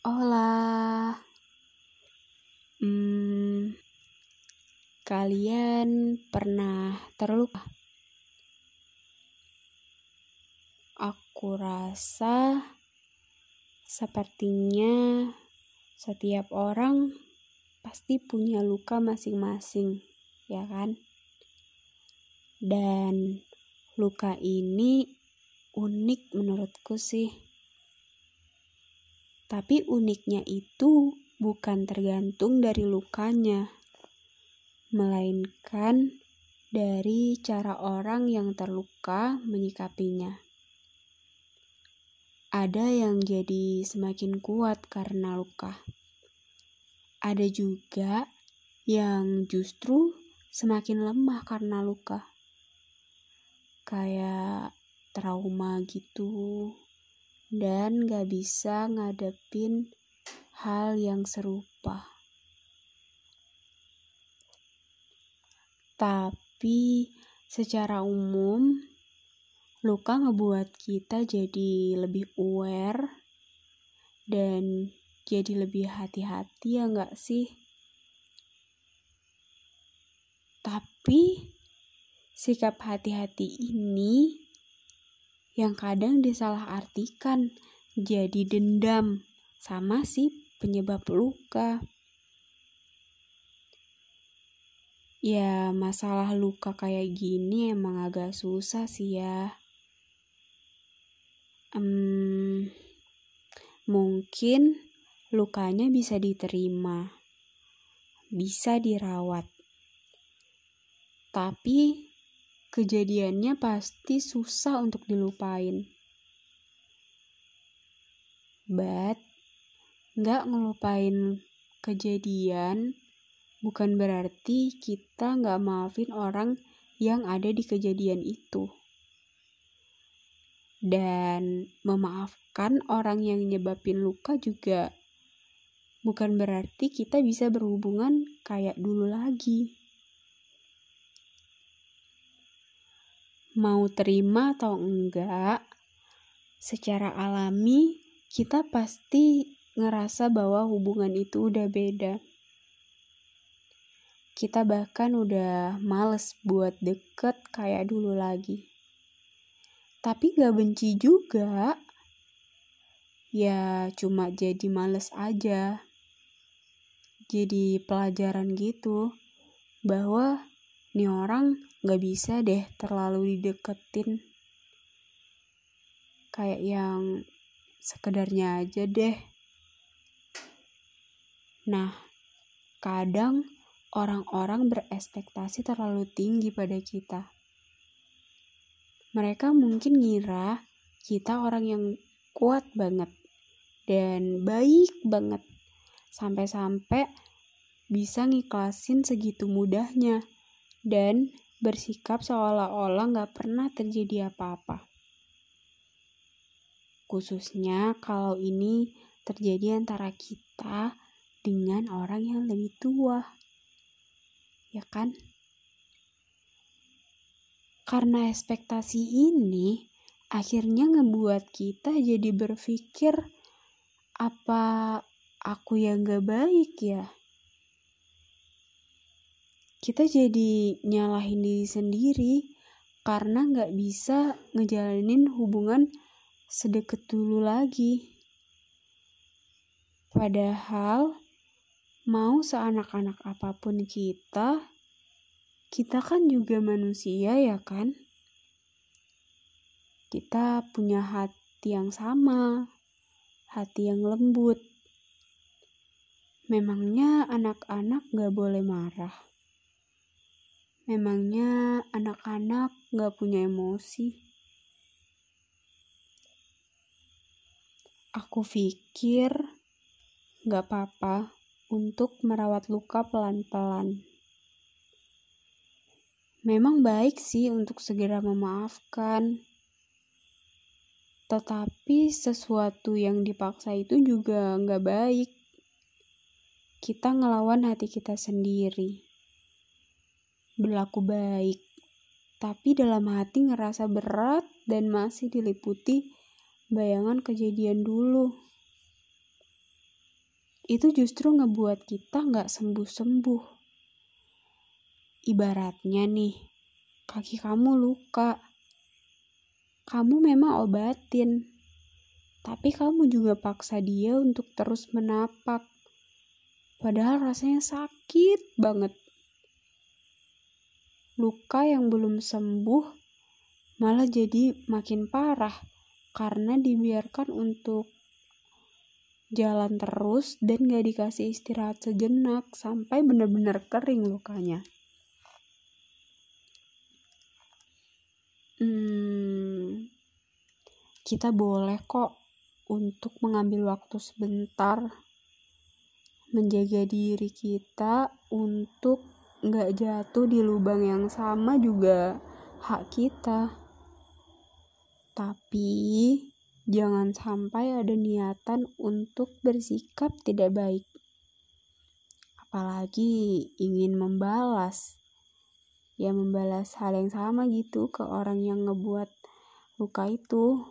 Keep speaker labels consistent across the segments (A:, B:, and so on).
A: Hola. Hmm, kalian pernah terluka? Aku rasa sepertinya setiap orang pasti punya luka masing-masing, ya kan? Dan luka ini unik menurutku sih. Tapi uniknya itu bukan tergantung dari lukanya, melainkan dari cara orang yang terluka menyikapinya. Ada yang jadi semakin kuat karena luka. Ada juga yang justru semakin lemah karena luka. Kayak trauma gitu dan gak bisa ngadepin hal yang serupa. Tapi secara umum, luka ngebuat kita jadi lebih aware dan jadi lebih hati-hati ya nggak sih? Tapi sikap hati-hati ini yang kadang disalahartikan jadi dendam sama si penyebab luka. Ya, masalah luka kayak gini emang agak susah sih ya. Hmm, mungkin lukanya bisa diterima, bisa dirawat. Tapi kejadiannya pasti susah untuk dilupain. But, nggak ngelupain kejadian bukan berarti kita nggak maafin orang yang ada di kejadian itu. Dan memaafkan orang yang nyebabin luka juga bukan berarti kita bisa berhubungan kayak dulu lagi. Mau terima atau enggak, secara alami kita pasti ngerasa bahwa hubungan itu udah beda. Kita bahkan udah males buat deket kayak dulu lagi. Tapi gak benci juga. Ya cuma jadi males aja. Jadi pelajaran gitu. Bahwa nih orang gak bisa deh terlalu dideketin. Kayak yang sekedarnya aja deh. Nah kadang orang-orang berespektasi terlalu tinggi pada kita. Mereka mungkin ngira kita orang yang kuat banget dan baik banget. Sampai-sampai bisa ngiklasin segitu mudahnya dan bersikap seolah-olah gak pernah terjadi apa-apa. Khususnya kalau ini terjadi antara kita dengan orang yang lebih tua. Ya kan? Karena ekspektasi ini akhirnya ngebuat kita jadi berpikir apa aku yang gak baik ya? Kita jadi nyalahin diri sendiri karena nggak bisa ngejalanin hubungan sedekat dulu lagi. Padahal mau seanak-anak apa pun kita, kita kan juga manusia ya kan? Kita punya hati yang sama, hati yang lembut. Memangnya anak-anak gak boleh marah? Memangnya anak-anak gak punya emosi? Aku pikir gak apa-apa untuk merawat luka pelan-pelan. Memang baik sih untuk segera memaafkan. Tetapi sesuatu yang dipaksa itu juga gak baik. Kita ngelawan hati kita sendiri berlaku baik, tapi dalam hati ngerasa berat dan masih diliputi bayangan kejadian dulu. itu justru ngebuat kita nggak sembuh-sembuh. Ibaratnya nih, kaki kamu luka. Kamu memang obatin, tapi kamu juga paksa dia untuk terus menapak. Padahal rasanya sakit banget. Luka yang belum sembuh malah jadi makin parah karena dibiarkan untuk jalan terus dan gak dikasih istirahat sejenak sampai benar-benar kering lukanya. Hmm, kita boleh kok untuk mengambil waktu sebentar menjaga diri kita untuk gak jatuh di lubang yang sama juga hak kita. Tapi Jangan sampai ada niatan untuk bersikap tidak baik, apalagi ingin membalas, ya membalas hal yang sama gitu ke orang yang ngebuat luka itu.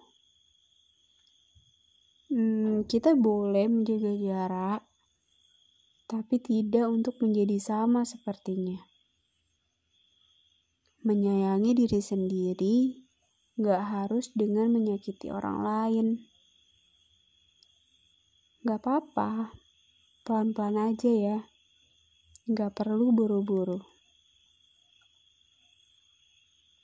A: Hmm, kita boleh menjaga jarak, tapi tidak untuk menjadi sama sepertinya. Menyayangi diri sendiri Gak harus dengan menyakiti orang lain. Gak apa-apa, pelan-pelan aja ya. Gak perlu buru-buru.